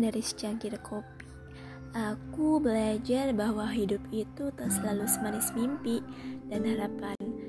dari secangkir kopi, aku belajar bahwa hidup itu tak selalu semanis mimpi dan harapan.